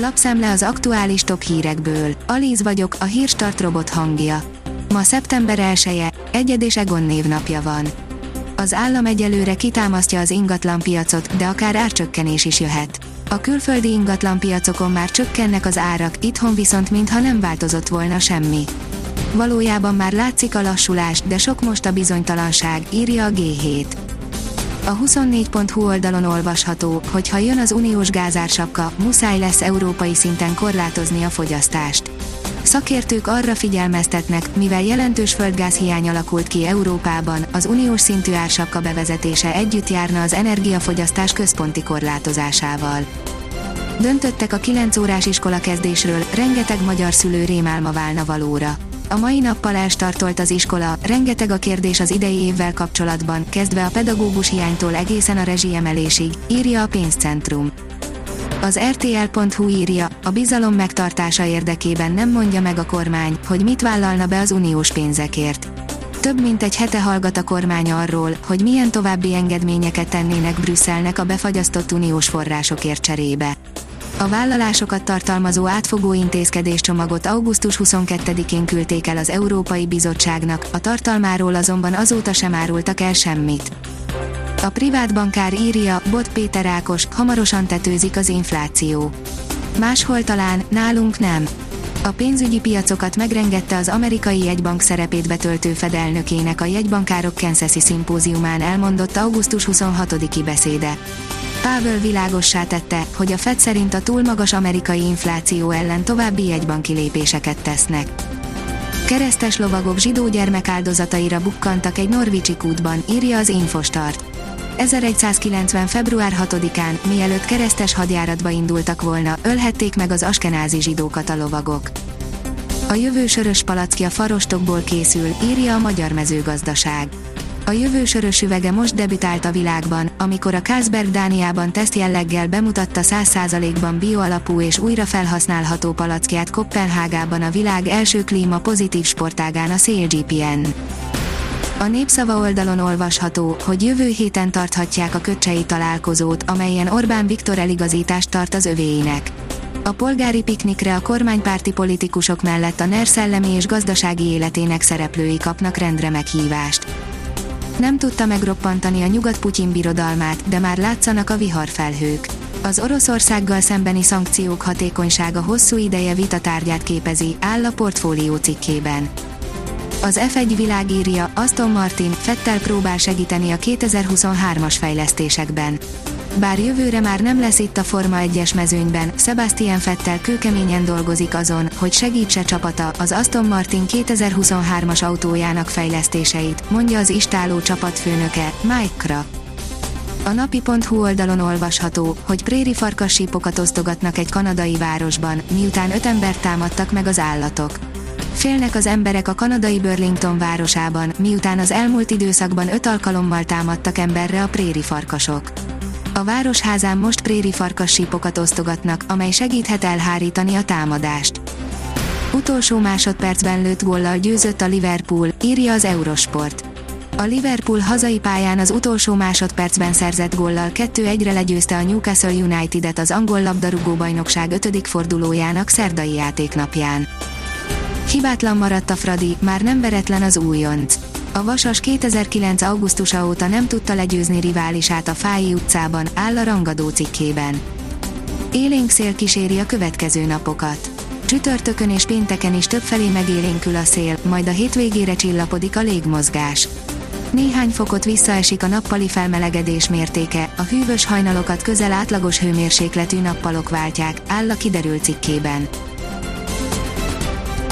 Lapszemle az aktuális top hírekből. Alíz vagyok, a hírstart robot hangja. Ma szeptember 1 -e, Egyed és Egon névnapja van. Az állam egyelőre kitámasztja az ingatlan piacot, de akár árcsökkenés is jöhet. A külföldi ingatlan piacokon már csökkennek az árak, itthon viszont mintha nem változott volna semmi. Valójában már látszik a lassulás, de sok most a bizonytalanság, írja a G7. A 24.hu oldalon olvasható, hogy ha jön az uniós gázársapka, muszáj lesz európai szinten korlátozni a fogyasztást. Szakértők arra figyelmeztetnek, mivel jelentős földgáz hiány alakult ki Európában, az uniós szintű ársapka bevezetése együtt járna az energiafogyasztás központi korlátozásával. Döntöttek a 9 órás iskola kezdésről, rengeteg magyar szülő rémálma válna valóra. A mai nappal elstartolt az iskola, rengeteg a kérdés az idei évvel kapcsolatban, kezdve a pedagógus hiánytól egészen a rezsiemelésig, írja a pénzcentrum. Az RTL.hu írja, a bizalom megtartása érdekében nem mondja meg a kormány, hogy mit vállalna be az uniós pénzekért. Több mint egy hete hallgat a kormány arról, hogy milyen további engedményeket tennének Brüsszelnek a befagyasztott uniós forrásokért cserébe. A vállalásokat tartalmazó átfogó intézkedéscsomagot augusztus 22-én küldték el az Európai Bizottságnak, a tartalmáról azonban azóta sem árultak el semmit. A privát bankár írja, Bot Péter Ákos, hamarosan tetőzik az infláció. Máshol talán, nálunk nem. A pénzügyi piacokat megrengette az amerikai jegybank szerepét betöltő fedelnökének a jegybankárok Kansasi szimpóziumán elmondott augusztus 26-i beszéde. Pavel világossá tette, hogy a Fed szerint a túl magas amerikai infláció ellen további jegybanki lépéseket tesznek. Keresztes lovagok zsidó gyermek áldozataira bukkantak egy norvicsi kútban, írja az Infostart. 1190. február 6-án, mielőtt keresztes hadjáratba indultak volna, ölhették meg az askenázi zsidókat a lovagok. A jövő sörös palackja farostokból készül, írja a Magyar Mezőgazdaság. A jövő sörös üvege most debütált a világban, amikor a Carlsberg Dániában tesztjelleggel bemutatta 100%-ban bioalapú és újra felhasználható palackját Kopenhágában a világ első klíma pozitív sportágán a CLGPN. A népszava oldalon olvasható, hogy jövő héten tarthatják a köcsei találkozót, amelyen Orbán Viktor eligazítást tart az övéinek. A polgári piknikre a kormánypárti politikusok mellett a NER szellemi és gazdasági életének szereplői kapnak rendre meghívást. Nem tudta megroppantani a nyugat-Putyin birodalmát, de már látszanak a viharfelhők. Az Oroszországgal szembeni szankciók hatékonysága hosszú ideje vitatárgyát képezi, áll a portfólió cikkében. Az F1 világírja, Aston Martin, Fettel próbál segíteni a 2023-as fejlesztésekben. Bár jövőre már nem lesz itt a Forma 1-es mezőnyben, Sebastian Fettel kőkeményen dolgozik azon, hogy segítse csapata az Aston Martin 2023-as autójának fejlesztéseit, mondja az istáló csapatfőnöke, Mike Kra. A napi.hu oldalon olvasható, hogy préri farkassípokat osztogatnak egy kanadai városban, miután öt embert támadtak meg az állatok. Félnek az emberek a kanadai Burlington városában, miután az elmúlt időszakban öt alkalommal támadtak emberre a préri farkasok. A városházán most préri farkassípokat osztogatnak, amely segíthet elhárítani a támadást. Utolsó másodpercben lőtt góllal győzött a Liverpool, írja az Eurosport. A Liverpool hazai pályán az utolsó másodpercben szerzett góllal 2-1-re legyőzte a Newcastle United-et az angol labdarúgó bajnokság 5. fordulójának szerdai játéknapján. Hibátlan maradt a Fradi, már nem veretlen az újonc. A Vasas 2009. augusztusa óta nem tudta legyőzni riválisát a Fái utcában, áll a rangadó cikkében. Élénk szél kíséri a következő napokat. Csütörtökön és pénteken is többfelé megélénkül a szél, majd a hétvégére csillapodik a légmozgás. Néhány fokot visszaesik a nappali felmelegedés mértéke, a hűvös hajnalokat közel átlagos hőmérsékletű nappalok váltják, áll a kiderült cikkében.